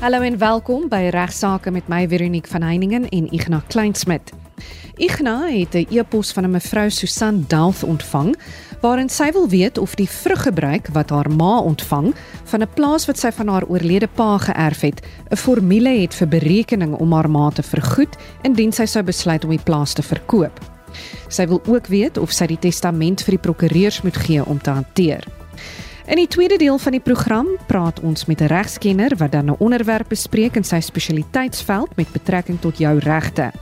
Hallo en welkom by Regsake met my Veronique van Heiningen en Ignas Kleinsmid. Ignas het 'n e-pos van 'n mevrou Susan Dalth ontvang waarin sy wil weet of die vruggebruik wat haar ma ontvang van 'n plaas wat sy van haar oorlede pa geërf het, 'n formule het vir berekening om haar ma te vergoed indien sy sou besluit om die plaas te verkoop. Sy wil ook weet of sy die testament vir die prokureurs moet gee om te hanteer. In die tweede deel van die program praat ons met 'n regskenner wat dan 'n onderwerp bespreek in sy spesialiteitsveld met betrekking tot jou regte.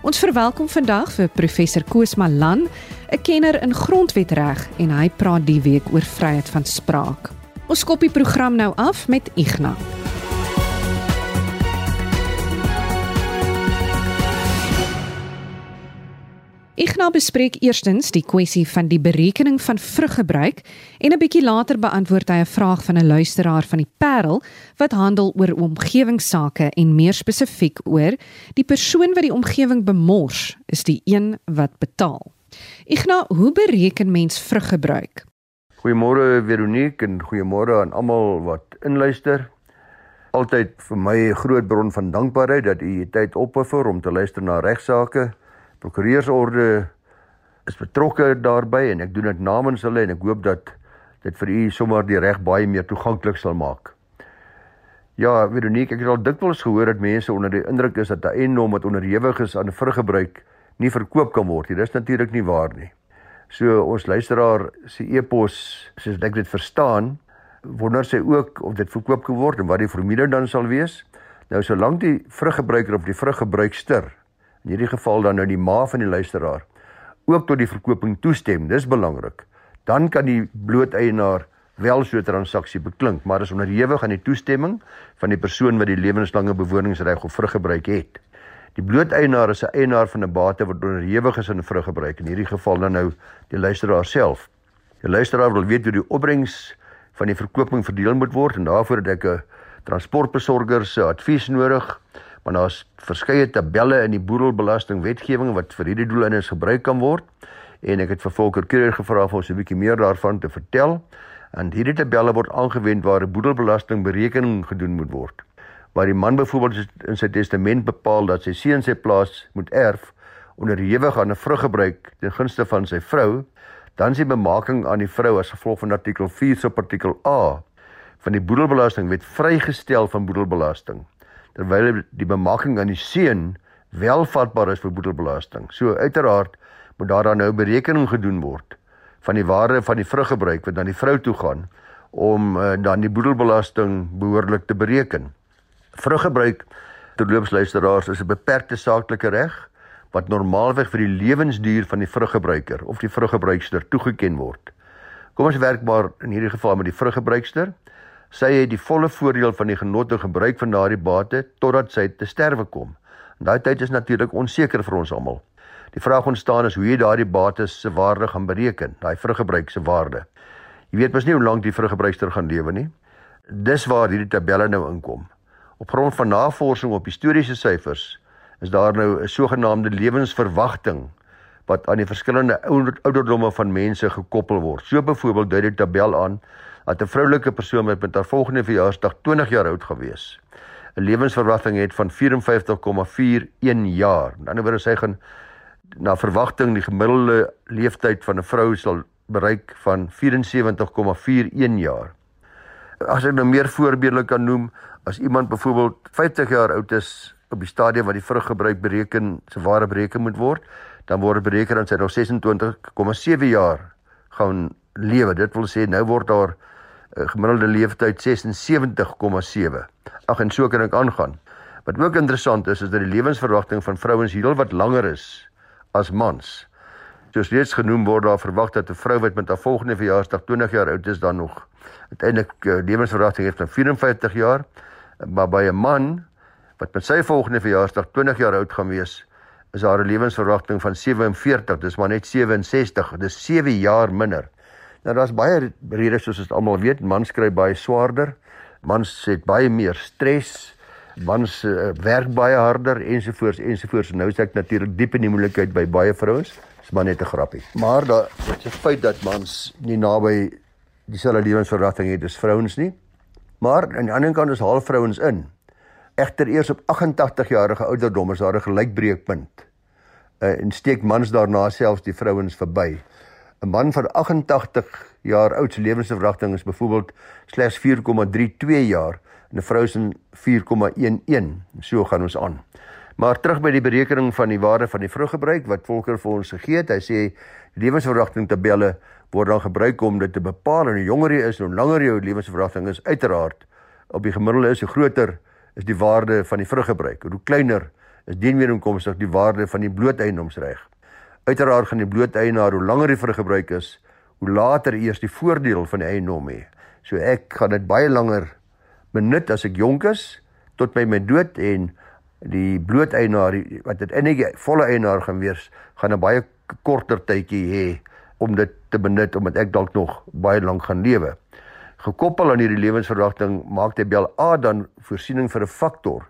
Ons verwelkom vandag vir professor Koos Malan, 'n kenner in grondwetreg en hy praat die week oor vryheid van spraak. Ons skop die program nou af met Ignas. Ignas bespreek eerstens die kwessie van die berekening van vruggebruik en 'n bietjie later beantwoord hy 'n vraag van 'n luisteraar van die Parel wat handel oor omgewingsake en meer spesifiek oor die persoon wat die omgewing bemors is die een wat betaal. Ignas, hoe bereken mens vruggebruik? Goeiemôre Veronique en goeiemôre aan almal wat inluister. Altyd vir my 'n groot bron van dankbaarheid dat u tyd opoffer om te luister na regsaake prokureursorde is betrokke daarbey en ek doen dit namens hulle en ek hoop dat dit vir u sommer die reg baie meer toeganklik sal maak. Ja, Veronique, ek het al dikwels gehoor dat mense onder die indruk is dat 'n eiendom wat onderhewig is aan vruggebruik nie verkoop kan word nie. Dis natuurlik nie waar nie. So ons luisteraar se e-pos, soos ek dit verstaan, wonder sy ook of dit verkoop kan word en wat die formule dan sal wees. Nou solank die vruggebruiker of die vruggebruikster in hierdie geval dan nou die ma van die luisteraar ook tot die verkoping toestem. Dis belangrik. Dan kan die blooteienaar wel so 'n transaksie beklink, maar is onderhewig aan die toestemming van die persoon wat die lewenslange bewoningsreg of vruggebruik het. Die blooteienaar is 'n eienaar van 'n bate wat onderhewig is aan vruggebruik, in hierdie geval dan nou die luisteraar self. Die luisteraar wil weet hoe die opbrengs van die verkoping verdeel moet word en daarvoor het ek 'n transportbesorger se advies nodig want daar's verskeie tabelle in die boedelbelasting wetgewing wat vir hierdie doeleindes gebruik kan word. En ek het vir Volker Kruger gevra om ons 'n bietjie meer daarvan te vertel. En hierdie tabelle word aangewend waar boedelbelasting berekening gedoen moet word. Waar die man byvoorbeeld in sy testament bepaal dat sy seun sy plaas moet erf onderhewig aan 'n vruggebruik ten gunste van sy vrou dan is die bemaking aan die vrou as gevolg van artikel 4 subartikel A van die boedelbelasting wet vrygestel van boedelbelasting terwyl die bemaking aan die seun wel vatbaar is vir boedelbelasting. So uiteraard moet daar dan nou berekening gedoen word van die waarde van die vruggebruik wat dan die vrou toe gaan om uh, dan die boedelbelasting behoorlik te bereken. Vruggebruik terloopsluisteraars is 'n beperkte saaklike reg wat normaalweg vir die lewensduur van die vruggebruiker of die vruggebruikster toegeken word. Kom ons werk maar in hierdie geval met die vruggebruikster. Sy het die volle voordeel van die genotte gebruik van daardie bate totdat sy te sterwe kom. En daai tyd is natuurlik onseker vir ons almal. Die vraag ontstaan is hoe jy daardie bates se waarde gaan bereken, daai vruggebruik se waarde. Jy weet mos nie hoe lank die vruggebruikster gaan lewe nie. Dis waar hierdie tabelle nou inkom. Op grond van navorsing op historiese syfers is daar nou 'n sogenaamde lewensverwagting wat aan die verskillende ouderdomme van mense gekoppel word. So byvoorbeeld dui die tabel aan dat 'n vroulike persoon met met haar volgende verjaarsdag 20 jaar oud gewees. 'n Lewensverwagting het van 54,41 jaar. Aan die ander wyse sy gaan na verwagting die gemiddelde leeftyd van 'n vrou sal bereik van 74,41 jaar. As ek nou meer voorbeelde kan noem, as iemand byvoorbeeld 50 jaar oud is op die stadium wat die vruggebruik bereken, se ware bereken moet word, dan word bereken dat sy nog 26,7 jaar gaan lewe. Dit wil sê nou word daar uh, gemiddelde leeftyd 76,7. Ag en so kan ek aangaan. Wat ook interessant is is dat die lewensverwagting van vrouens heelwat langer is as mans. Soos reeds genoem word daar verwag dat 'n vrou wat met haar volgende verjaarsdag 20 jaar oud is dan nog uiteindelik uh, lewensverwagting het van 54 jaar, maar by 'n man wat met sy volgende verjaarsdag 20 jaar oud gaan wees, is haar lewensverwagting van 47, dis maar net 67, dis 7 jaar minder. Nou daar's baie redes soos ons almal weet, mans kry baie swaarder. Mans het baie meer stres. Mans uh, werk baie harder ensovoorts ensovoorts. Nou is ek natuurlik diep in die moeilikheid by baie vrouens. Dis maar net 'n grappie. Maar daar is 'n feit dat mans nie naby dieselfde lewensverwagting het as vrouens nie. Maar aan die ander kant is half vrouens in. Egter eers op 88 jarige ouderdom is daar 'n gelykbreekpunt. Uh, en steek mans daarna selfs die vrouens verby. 'n Man van 88 jaar oud se lewensverwagting is byvoorbeeld slegs 4,32 jaar en 'n vrou se 4,11. So gaan ons aan. Maar terug by die berekening van die waarde van die vruggebruik wat Volker vir ons gegee het. Hy sê lewensverwagting tabelle word dan gebruik om dit te bepaal en hoe jonger jy is, hoe langer jou lewensverwagting is. Uiteraard op die gemiddelde is hoe groter is die waarde van die vruggebruik. Hoe kleiner is dienweeromkomstig die waarde van die blooteiendomsreg. Uiteraard gaan die blooteienaar hoe langer die vruggebruik is, hoe later eers die voordeel van die eiendom hê. So ek gaan dit baie langer benut as ek jonk is tot by my dood en die blooteienaar wat dit die volle eienaar gaan wees, gaan 'n baie korter tydjie hê om dit te benut omdat ek dalk nog baie lank gaan lewe. Gekoppel aan hierdie lewensverwagting maak die Bel A dan voorsiening vir 'n faktor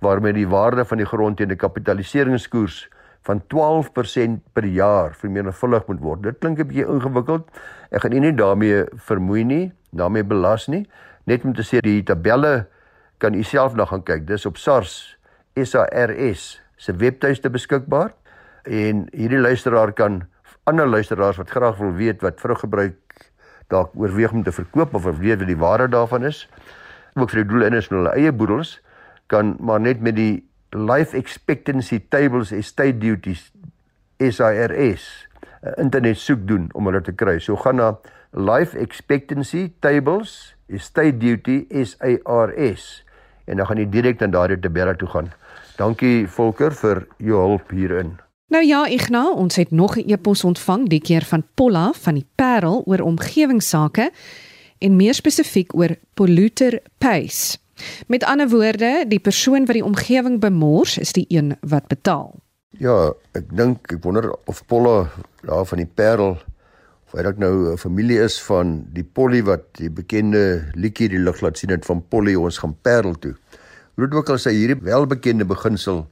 waarmee die waarde van die grond teen die kapitaliseringskoers van 12% per jaar vermenigvuldig moet word. Dit klink 'n bietjie ingewikkeld. Ek gaan nie daarmee vermoei nie, daarmee belas nie, net om te sê die tabelle kan u self nog gaan kyk. Dis op SARS SARS se webtuiste beskikbaar en hierdie luisteraar kan ander luisteraars wat graag wil weet wat vruggebruik dalk oorweeg om te verkoop of weet wat die waarde daarvan is ook vir die doel in is met hulle eie boedels kan maar net met die life expectancy tables estate duties SARS internet soek doen om hulle te kry. So gaan na life expectancy tables estate duty SARS en dan gaan jy direk na daardie tabelle toe gaan. Dankie Volker vir jou hulp hierin. Nou ja, Ignas, ons het nog 'n e-pos ontvang, die keer van Polla van die Parel oor omgewingsake en meer spesifiek oor polluter pays. Met ander woorde, die persoon wat die omgewing bemors, is die een wat betaal. Ja, ek dink ek wonder of Polla daar van die Parel of hy dalk nou 'n familie is van die Polly wat die bekende liedjie die lig laat sien het van Polly ons gaan Parel toe. Hoe ook al sy hierdie welbekende beginsel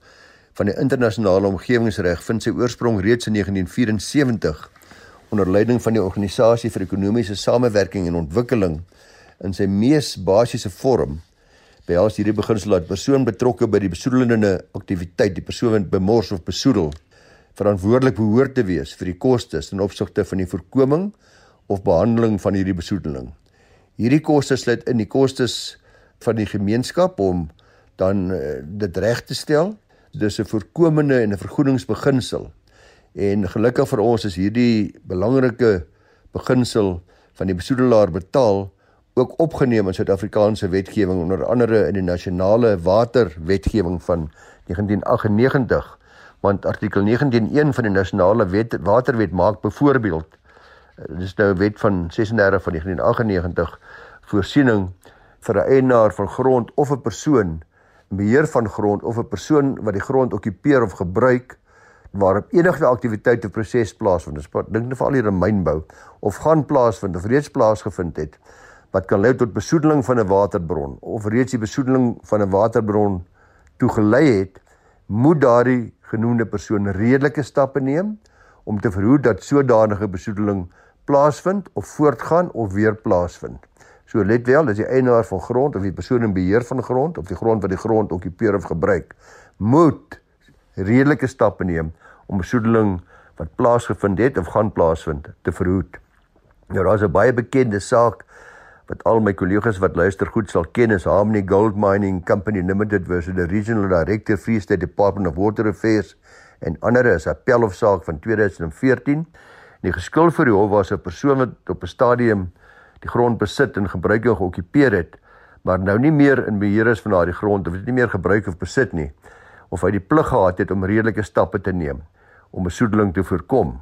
van die internasionale omgewingsreg vind sy oorsprong reeds in 1974 onder leiding van die Organisasie vir Ekonomiese Samewerking en Ontwikkeling in sy mees basiese vorm. Behels hierdie beginsel dat persoon betrokke by die besoedelende aktiwiteit, die persoon bemors of besoedel, verantwoordelik behoort te wees vir die kostes ten opsigte van die voorkoming of behandeling van hierdie besoedeling. Hierdie kostes sluit in die kostes van die gemeenskap om dan uh, dit reg te stel. Dis 'n voorkomende en 'n vergoedingsbeginsel. En gelukkig vir ons is hierdie belangrike beginsel van die besoedelaar betaal ook opgeneem in Suid-Afrikaanse wetgewing onder andere in die nasionale waterwetgewing van 1998 want artikel 19.1 van die nasionale wet waterwet maak byvoorbeeld eh, dis nou 'n wet van 36 van 1998 voorsiening vir 'n eienaar van grond of 'n persoon beheer van grond of 'n persoon wat die grond okkupeer of gebruik waarop enige aktiwiteit of proses plaasvind. Dink net veral hier in mynbou of gaan plaasvind of reeds plaasgevind het wat kan lei tot besoedeling van 'n waterbron of reeds die besoedeling van 'n waterbron toegelei het, moet daardie genoemde persoon redelike stappe neem om te verhoed dat sodanige besoedeling plaasvind of voortgaan of weer plaasvind. So let wel, as die eienaar van grond of die persoon in beheer van grond of die grond wat die grond okkupeer of gebruik, moet redelike stappe neem om besoedeling wat plaasgevind het of gaan plaasvind te verhoed. Nou daar's 'n baie bekende saak wat al my kollegas wat luister goed sal ken is Harmony Gold Mining Company Limited versus the Regional Director Free State Department of Water Affairs en ander is 'n appelhofsaak van 2014. Die geskuld vir die hof was 'n persoon wat op 'n stadium die grond besit en gebruik en geokkupeer het, maar nou nie meer in beheer is van daardie grond of dit nie meer gebruik of besit nie, of hy die plig gehad het om redelike stappe te neem om besoedeling te voorkom.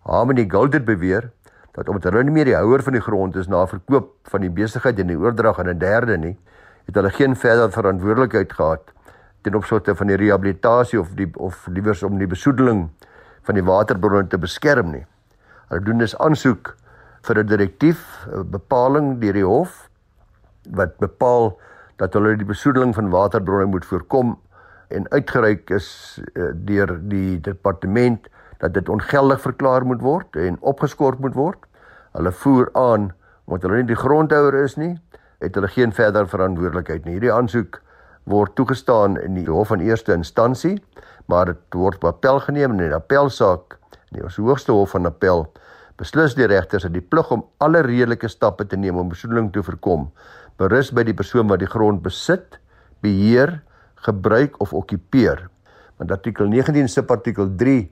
Harmony Gold het beweer dat omdat hulle nie meer die houer van die grond is na verkoop van die besigheid en die oordrag aan 'n derde nie, het hulle geen verdere verantwoordelikheid gehad ten opsigte van die rehabilitasie of die of liewers om die besoedeling van die waterbronne te beskerm nie. Hulle doen dus aansoek vir 'n direktief, 'n bepaling deur die hof wat bepaal dat hulle die besoedeling van waterbronne moet voorkom en uitgereik is uh, deur die departement dat dit ongeldig verklaar moet word en opgeskort moet word. Hulle voer aan omdat hulle nie die grondhouer is nie, het hulle geen verdere verantwoordelikheid nie. Hierdie aansoek word toegestaan in die hof van eerste instansie, maar dit word op appel geneem en in appelsaak in die hoogste hof van appel beslis die regters dat die plig om alle redelike stappe te neem om besoedeling te voorkom berus by die persoon wat die grond besit, beheer, gebruik of okkupeer. Want artikel 19 subartikel 3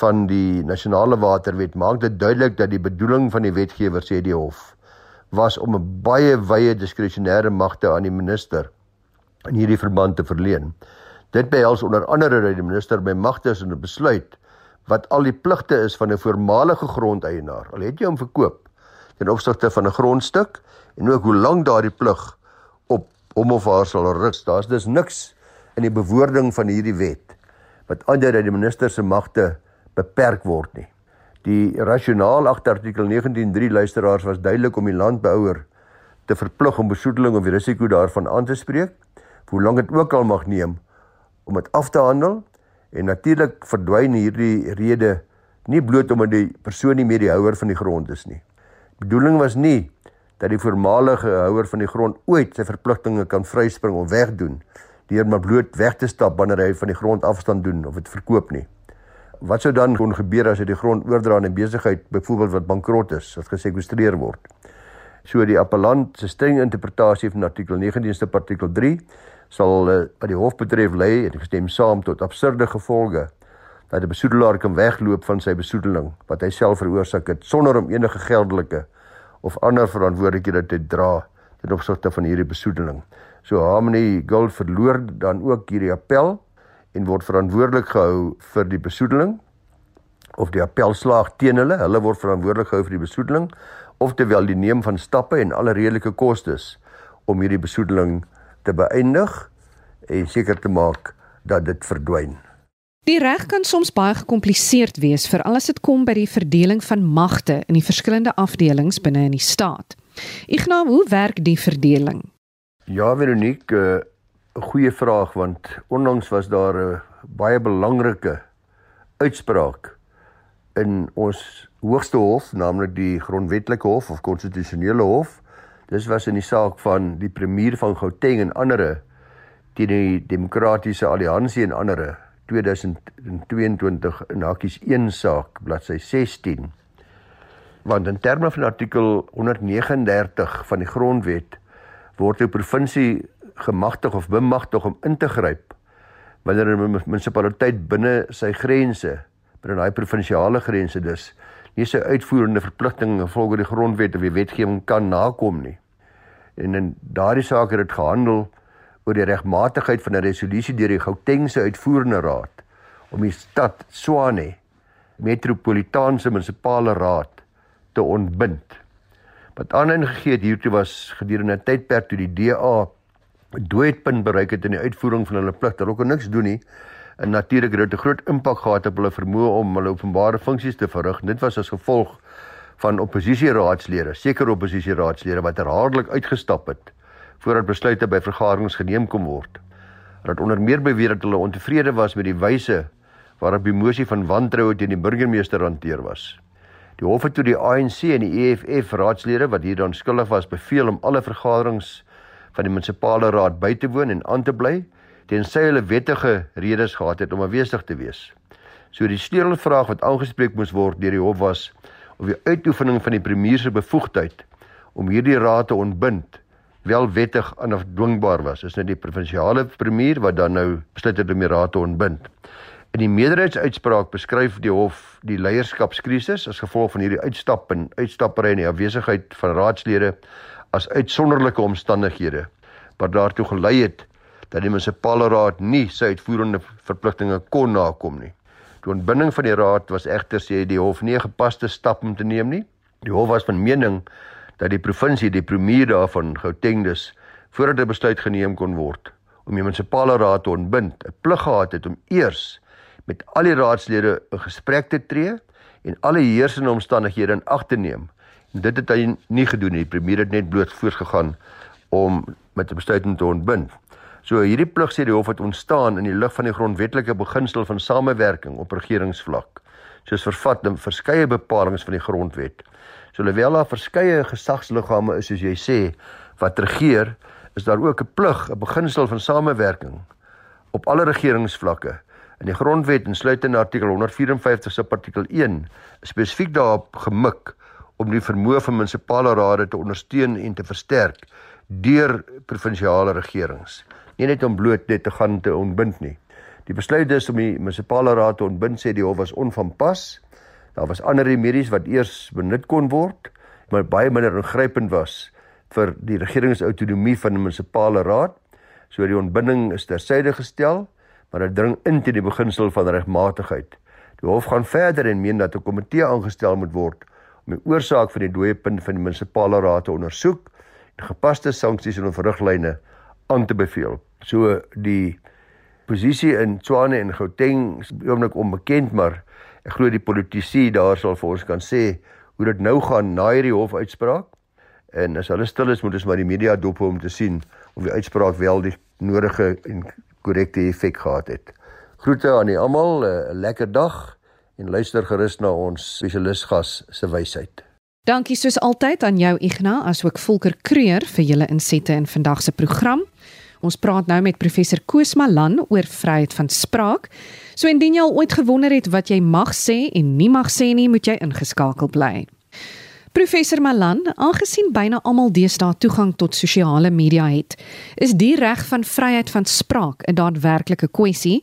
van die nasionale waterwet maak dit duidelik dat die bedoeling van die wetgewer sê die hof was om 'n baie wye diskresionêre magte aan die minister in hierdie verband te verleen. Dit behels onder andere dat die minister by magte is om 'n besluit wat al die pligte is van 'n voormalige grondeienaar. Al het jy hom verkoop ten opsigte van 'n grondstuk en ook hoe lank daardie plig op hom of haar sal rus. Daar's dus niks in die bewoording van hierdie wet wat aandui dat die minister se magte beperk word nie. Die rasionaal agter artikel 19.3 luisteraars was duidelik om die landbouer te verplig om besoedeling of die risiko daarvan aan te spreek, hoe lank dit ook al mag neem om dit af te handel en natuurlik verdwyn hierdie rede nie bloot omdat die persoon nie meer die houer van die grond is nie. Die bedoeling was nie dat die voormalige houer van die grond ooit sy verpligtinge kan vryspring of wegdoen deur maar bloot weg te stap wanneer hy van die grond afstand doen of dit verkoop nie wat sou dan kon gebeur as hy die grond oordra aan 'n besigheid byvoorbeeld wat bankrot is, wat gesekwestreer word? So die appellant se streng interpretasie van artikel 19 se artikel 3 sal uh, wat die hof betref lê en ek stem saam tot absurde gevolge dat 'n besoedelaar kan wegloop van sy besoedeling wat hy self veroorsaak het sonder om enige geldelike of ander verantwoordelikhede te dra ten opsigte van hierdie besoedeling. So Harmony Gold verloor dan ook hierdie appel en word verantwoordelik gehou vir die besoedeling of die appelslaag teen hulle. Hulle word verantwoordelik gehou vir die besoedeling of terwyl die neem van stappe en alle redelike kostes om hierdie besoedeling te beëindig en seker te maak dat dit verdwyn. Die reg kan soms baie gekompliseerd wees veral as dit kom by die verdeling van magte in die verskillende afdelings binne in die staat. Ignas, hoe werk die verdeling? Ja, Veronique, uh, 'n goeie vraag want onlangs was daar 'n baie belangrike uitspraak in ons hoogste hof, naamlik die grondwetlike hof of konstitusionele hof. Dis was in die saak van die premier van Gauteng en ander teen die demokratiese alliansie en ander 2022 in hakkies 1 saak bladsy 16. Want in terme van artikel 139 van die grondwet word die provinsie gemagtig of bemagtig om in te gryp wanneer 'n munisipaliteit binne sy grense, binne daai provinsiale grense dus, nie sy uitvoerende verpligtinge volgens die grondwet of die wetgewing kan nakom nie. En in daardie saak het dit gehandel oor die regmatigheid van 'n resolusie deur die Gautengse uitvoerende raad om die stad Tshwane metropolitaanse munisipale raad te ontbind. Wat aanleiding gegee het hiertoe was gedurende 'n tydperk toe die DA dooidpunt bereik het in die uitvoering van hulle pligte. Hulle kon niks doen nie. En natuurlik het dit 'n groot impak gehad op hulle vermoë om hulle openbare funksies te verrig. Dit was as gevolg van oppositieraadslede, sekere oppositieraadslede wat herhaaldelik uitgestap het voordat besluite by vergaderings geneem kon word. Dat onder meer beweer dat hulle ontevrede was met die wyse waarop die mosie van wantroue teen die burgemeester hanteer was. Die hof het toe die ANC en die EFF raadslede wat hier dan skuldig was beveel om alle vergaderings van die munisipale raad by te woon en aan te bly tensy hulle wettige redes gehad het om afwesig te wees. So die sleutelvraag wat aangespreek moes word deur die hof was of die uitoefening van die premier se bevoegdheid om hierdie raad te ontbind wel wettig en afdwingbaar was. Is nou die provinsiale premier wat dan nou besluit het om die raad te ontbind. In die meerderheidsuitspraak beskryf die hof die leierskapskrisis as gevolg van hierdie uitstap en uitstappery en die afwesigheid van raadslede as uitsonderlike omstandighede wat daartoe gelei het dat die munisipale raad nie sy uitvoerende verpligtinge kon nakom nie. Die ontbinding van die raad was egter sê die hof nie 'n gepaste stap om te neem nie. Die hof was van mening dat die provinsie die premier daarvan Gauteng dus voordat 'n besluit geneem kon word om die munisipale raad te ontbind, 'n plig gehad het om eers met al die raadslede 'n gesprek te tree en alle heersende omstandighede in ag te neem Dit het hy nie gedoen nie. Die premier het net bloot voortgegaan om met 'n besluit te ontbind. So hierdie plig sê die hof het ontstaan in die lig van die grondwetlike beginsel van samewerking op regeringsvlak, soos vervat in verskeie bepalinge van die grondwet. So alhoewel daar verskeie gesagsliggame is soos jy sê wat regeer, is daar ook 'n plig, 'n beginsel van samewerking op alle regeringsvlakke. In die grondwet insluit in artikel 154 se artikel 1 spesifiek daarop gemik om die vermoë van munisipale rade te ondersteun en te versterk deur provinsiale regerings. Nie net om bloot net te gaan te ontbind nie. Die besluit is om die munisipale raad te ontbind sê die hof was onvanpas. Daar was ander remedies wat eers benut kon word, maar baie minder ingrypend was vir die regeringsautonomie van die munisipale raad. So die ontbinding is tersyde gestel, maar dit dring in teen die beginsel van regmatigheid. Die hof gaan verder en meen dat 'n komitee aangestel moet word om die oorsaak van die dooie punt van die munisipale raad te ondersoek en gepaste sanksies en verriglyne aan te beveel. So die posisie in Tshwane en Gauteng is oomblik onbekend, maar ek glo die politici daar sal vir ons kan sê hoe dit nou gaan na hierdie hofuitspraak. En as hulle stil is, moet ons maar die media dop hou om te sien of die uitspraak wel die nodige en korrekte effek gehad het. Groete aan die almal, 'n lekker dag en luister gerus na ons spesialis gas se wysheid. Dankie soos altyd aan jou Igna, asook Volker Kreur vir julle insette in vandag se program. Ons praat nou met professor Koos Malan oor vryheid van spraak. So indien jy al ooit gewonder het wat jy mag sê en nie mag sê nie, moet jy ingeskakel bly. Professor Malan, aangesien byna almal deesdae toegang tot sosiale media het, is die reg van vryheid van spraak 'n daadwerklike kwessie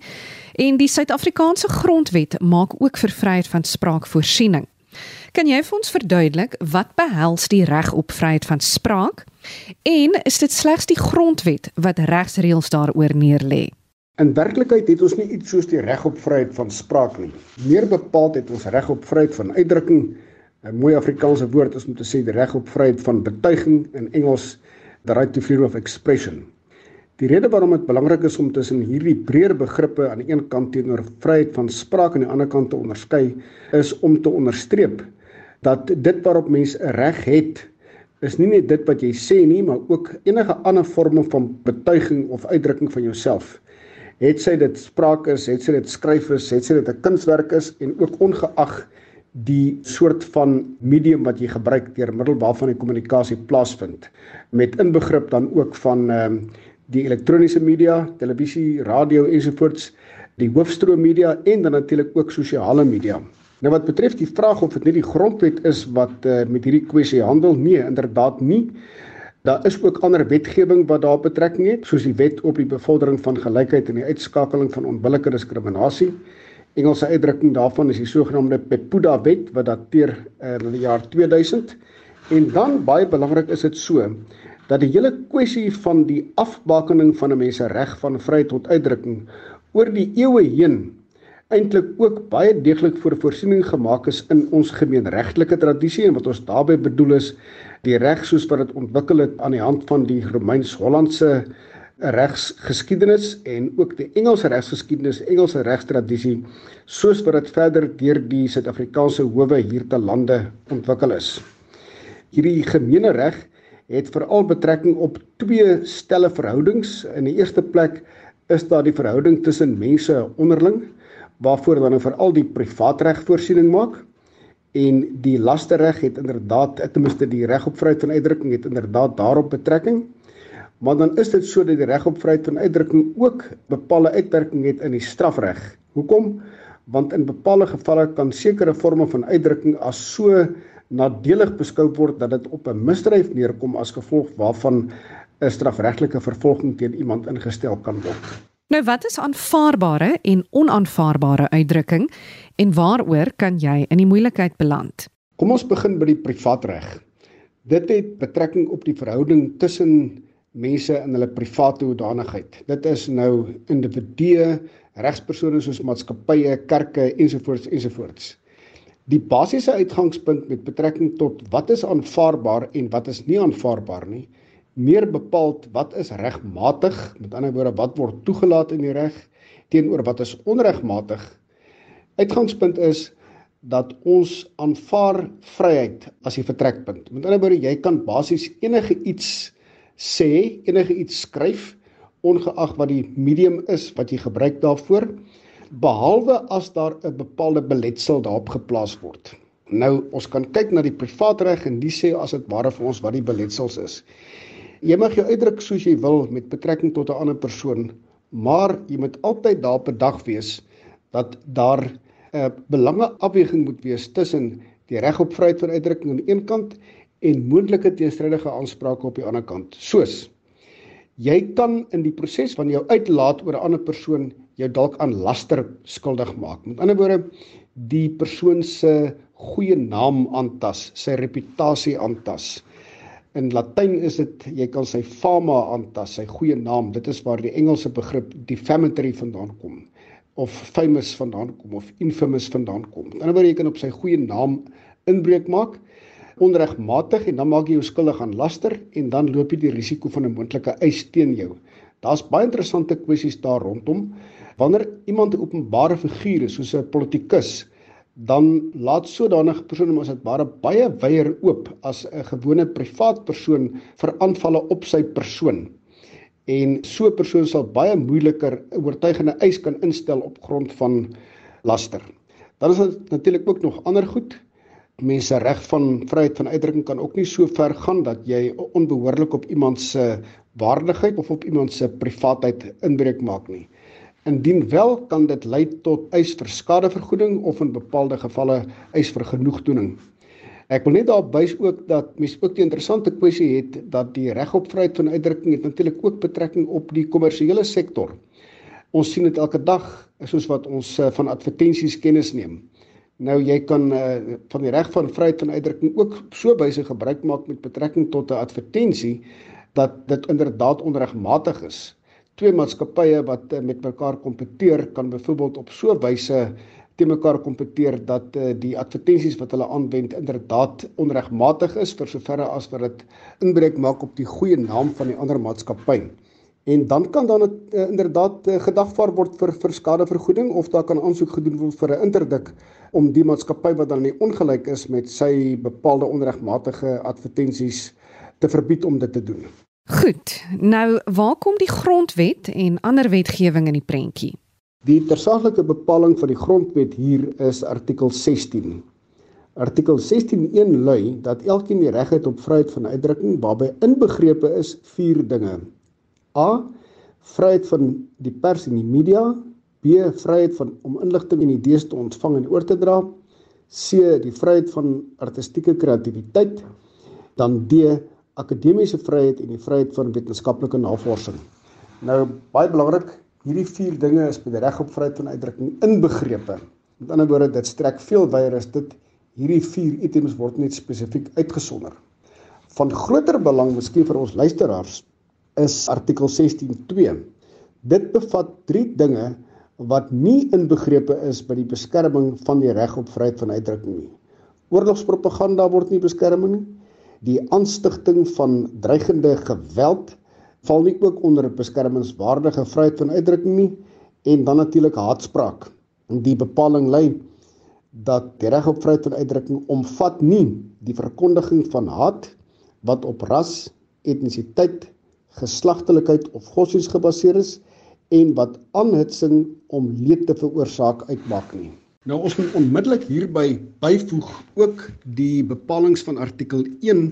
en die Suid-Afrikaanse grondwet maak ook vir vryheid van spraak voorsiening. Kan jy vir ons verduidelik wat behels die reg op vryheid van spraak en is dit slegs die grondwet wat regsreëls daaroor neerlê? In werklikheid het ons nie iets soos die reg op vryheid van spraak nie. Meer bepaald het ons reg op vryheid van uitdrukking 'n mooi Afrikaanse woord is om te sê die reg op vryheid van betuiging in Engels the right to freedom of expression. Die rede waarom dit belangrik is om tussen hierdie breër begrippe aan die een kant teenoor vryheid van spraak aan die ander kant te onderskei is om te onderstreep dat dit waarop mens 'n reg het is nie net dit wat jy sê nie, maar ook enige ander vorme van betuiging of uitdrukking van jouself. Het sy dit spraak is, het sy dit skryf is, het sy dit 'n kunswerk is en ook ongeag die soort van medium wat jy gebruik deur middel waarvan die kommunikasie plaasvind met inbegrip dan ook van ehm um, die elektroniese media, televisie, radio ensovoorts, die hoofstroom media en dan natuurlik ook sosiale media. Nou wat betref die vraag of dit nie die grondwet is wat uh, met hierdie kwessie handel, nee, inderdaad nie. Daar is ook ander wetgewing wat daar betrekking het, soos die wet op die bevordering van gelykheid en die uitskakeling van onbillike diskriminasie. Engelse uitdrukking daarvan is die sogenaamde Pepuda wet wat dateer uh, in die jaar 2000. En dan baie belangrik is dit so dat die hele kwessie van die afbakening van 'n mens se reg van vryheid tot uitdrukking oor die eeue heen eintlik ook baie deeglik vir voorsiening gemaak is in ons gemeenregtelike tradisie en wat ons daarbey bedoel is die reg soos wat dit ontwikkel het aan die hand van die Romeins-Hollandse regsgeskiedenis en ook die Engelse regsgeskiedenis, Engelse regstradisie soos wat dit verder deur die Suid-Afrikaanse howe hier te lande ontwikkel is. Hierdie gemeene reg het veral betrekking op twee stelle verhoudings. In die eerste plek is daar die verhouding tussen mense onderling waarvoor dan veral die privaatreg voorsiening maak en die lasterreg het inderdaad ten minste die reg op vryheid van uitdrukking het inderdaad daarop betrekking. Maar dan is dit so dat die reg op vryheid van uitdrukking ook bepaalde uitwerking het in die strafreg. Hoekom? Want in bepaalde gevalle kan sekere forme van uitdrukking as so nadelig beskou word dat dit op 'n misdryf neerkom as gevolg waarvan 'n strafregtelike vervolging teen iemand ingestel kan word. Nou wat is aanvaarbare en onaanvaarbare uitdrukking en waaroor kan jy in die moeilikheid beland? Kom ons begin by die privaatreg. Dit het betrekking op die verhouding tussen mense in hulle private hoedanigheid. Dit is nou individue, regspersone soos maatskappye, kerke ensovoorts ensovoorts. Die basiese uitgangspunt met betrekking tot wat is aanvaarbaar en wat is nie aanvaarbaar nie, meer bepaald wat is regmatig, met ander woorde wat word toegelaat in die reg teenoor wat is onregmatig. Uitgangspunt is dat ons aanvaar vryheid as die vertrekpunt. Met ander woorde, jy kan basies enige iets sê, enige iets skryf ongeag wat die medium is wat jy gebruik daarvoor behalwe as daar 'n bepaalde beletsel daarop geplaas word. Nou ons kan kyk na die privaatreg en die sê as dit ware vir ons wat die beletsels is. Jy mag jou uitdruk soos jy wil met betrekking tot 'n ander persoon, maar jy moet altyd daarop bedag wees dat daar 'n belangeafweging moet wees tussen die reg op vryheid van uitdrukking aan die een kant en moontlike teenstrydige aansprake op die ander kant. Soos jy kan in die proses van jou uitlaat oor 'n ander persoon jou dalk aan laster skuldig maak. Met ander woorde, die persoon se goeie naam aantas, sy reputasie aantas. In Latyn is dit jy kan sy fama aantas, sy goeie naam. Dit is waar die Engelse begrip defamatory vandaan kom of famous vandaan kom of infamous vandaan kom. In 'n ander woord jy kan op sy goeie naam inbreuk maak onregmatig en dan maak jy jou skuldig aan laster en dan loop jy die risiko van 'n moontlike eis teen jou. Daar's baie interessante kwessies daar rondom. Wanneer iemand 'n openbare figuur is soos 'n politikus, dan laat sodanige persone mos dit baie baie wyer oop as 'n gewone privaat persoon vir aanvalle op sy persoon. En so 'n persoon sal baie moeiliker 'n oortuigende eis kan instel op grond van laster. Dan is dit natuurlik ook nog ander goed. Mense reg van vryheid van uitdrukking kan ook nie so ver gaan dat jy onbehoorlik op iemand se waardigheid of op iemand se privaatheid inbreuk maak nie. Indien wel kan dit lei tot eis vir skadevergoeding of in bepaalde gevalle eis vir genoegdoening. Ek wil net daarop wys ook dat mens ook 'n interessante kwessie het dat die reg op vryheid van uitdrukking het natuurlik ook betrekking op die kommersiële sektor. Ons sien dit elke dag soos wat ons uh, van advertensies kennis neem. Nou jy kan uh, van die reg van vryheid van uitdrukking ook so wyse gebruik maak met betrekking tot 'n advertensie dat dit inderdaad onregmatig is twee maatskappye wat uh, met mekaar kompeteer kan byvoorbeeld op so wyse te mekaar kompeteer dat uh, die advertensies wat hulle aanwend inderdaad onregmatig is vir soverre as wat dit inbreuk maak op die goeie naam van die ander maatskappy. En dan kan dan dit uh, inderdaad uh, gedagvaar word vir vir skadevergoeding of daar kan aansoek gedoen word vir 'n interdik om die maatskappy wat dan nie ongelyk is met sy bepaalde onregmatige advertensies te verbied om dit te doen. Goed. Nou, waar kom die grondwet en ander wetgewing in die prentjie? Die tersaaglike bepaling van die grondwet hier is artikel 16. Artikel 16.1 lui dat elkeen die reg het op vryheid van uitdrukking waarby inbegrepe is vier dinge. A. Vryheid van die pers en die media. B. Vryheid van om inligting en idees te ontvang en oor te dra. C. Die vryheid van artistieke kreatiwiteit. Dan D akademiese vryheid en die vryheid van wetenskaplike navorsing. Nou baie belangrik, hierdie vier dinge is by die reg op vryheid van uitdrukking inbegrepe. Met ander woorde, dit strek veel wyer as dit hierdie vier items word net spesifiek uitgesonder. Van groter belang miskien vir ons luisteraars is artikel 16.2. Dit bevat drie dinge wat nie inbegrepe is by die beskerming van die reg op vryheid van uitdrukking nie. Oorlogspropaganda word nie beskerm nie die aanstigting van dreigende geweld val nie ook onder beskermingswaardige vryheid van uitdrukking nie en dan natuurlik haatspraak. Die bepaling lê dat die reg op vryheid van uitdrukking omvat nie die verkondiging van haat wat op ras, etnisiteit, geslagtelikheid of godsdienst gebaseer is en wat aanhitsing om leed te veroorsaak uitmaak nie. Nou ons moet onmiddellik hierby byvoeg ook die bepalinge van artikel 1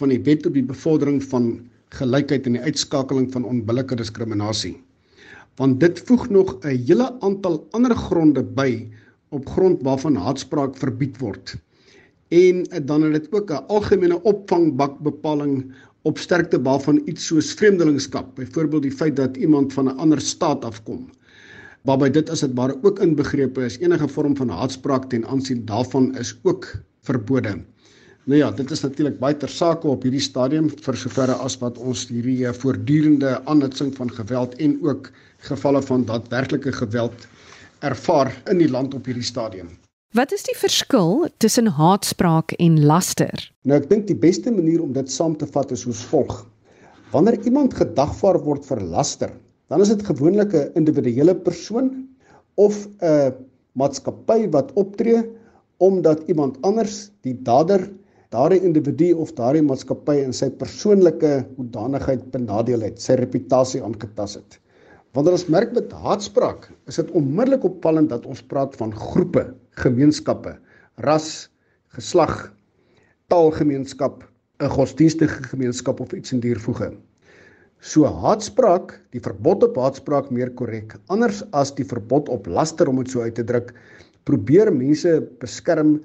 van die Wet op die bevordering van gelykheid en die uitskakeling van onbillike diskriminasie. Want dit voeg nog 'n hele aantal ander gronde by op grond waarvan haatspraak verbied word. En dan het dit ook 'n algemene opvangbak bepaling op sterkte waarvan iets soos vreemdelingskap, byvoorbeeld die feit dat iemand van 'n ander staat afkom waarby dit as dit ware ook inbegrepe is enige vorm van haatspraak ten aansien daarvan is ook verbode. Nou ja, dit is natuurlik baie ter sake op hierdie stadium vir soverre as wat ons hierdie eh, voortdurende aanhitsing van geweld en ook gevalle van daadwerklike geweld ervaar in die land op hierdie stadium. Wat is die verskil tussen haatspraak en laster? Nou ek dink die beste manier om dit saam te vat is soos volg. Wanneer iemand gedagvaar word vir laster, dan is dit gewoonlik 'n individuele persoon of 'n maatskappy wat optree omdat iemand anders die dader daardie individu of daardie maatskappy in sy persoonlike hoedanigheid benadeel het, sy reputasie aangetas het. Wanneer ons merk met haatspraak, is dit onmiddellik opvallend dat ons praat van groepe, gemeenskappe, ras, geslag, taalgemeenskap, 'n godsdienstige gemeenskap of iets in dier voege. So haatspraak, die verbod op haatspraak meer korrek, anders as die verbod op laster om dit so uit te druk, probeer mense beskerm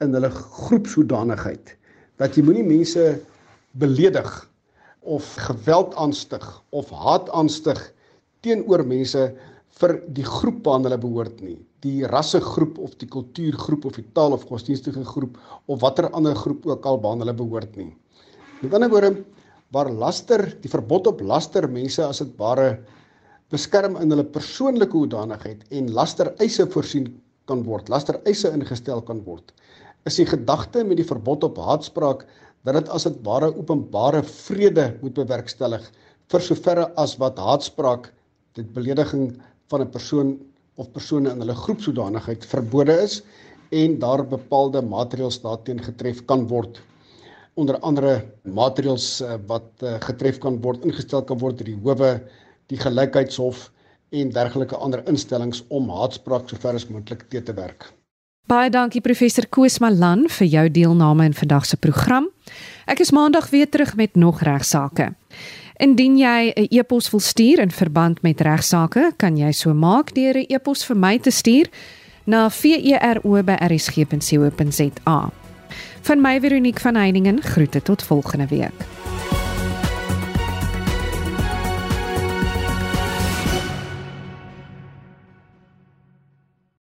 in hulle groepshoedanigheid dat jy moenie mense beledig of geweld aanstig of haat aanstig teenoor mense vir die groep waarna hulle behoort nie. Die rassegroep of die kultuurgroep of die taal of godsdienstige groep of watter ander groep ook al waarna hulle behoort nie. Met ander woorde waar laster die verbod op laster mense as dit ware beskerm in hulle persoonlike hoedanigheid en laster eise voorsien kan word laster eise ingestel kan word is die gedagte met die verbod op haatspraak dat dit as dit ware openbare vrede moet bewerkstellig vir soverre as wat haatspraak dit belediging van 'n persoon of persone in hulle groepsodanigheid verbode is en daar bepaalde maatreëls daarteen getref kan word onder andere maatreëls eh, wat eh, getref kan word ingestel kan word deur die howe die gelykheidshof en dergelike ander instellings om haatspraak sover as moontlik te te werk Baie dankie professor Koos Malan vir jou deelname in vandag se program. Ek is maandag weer terug met nog regsaake. Indien jy 'n e-pos wil stuur in verband met regsaake, kan jy so maak deur 'n e-pos vir my te stuur na vero@rsg.co.za. Van my Veronique van Heiningen groete tot volgende week.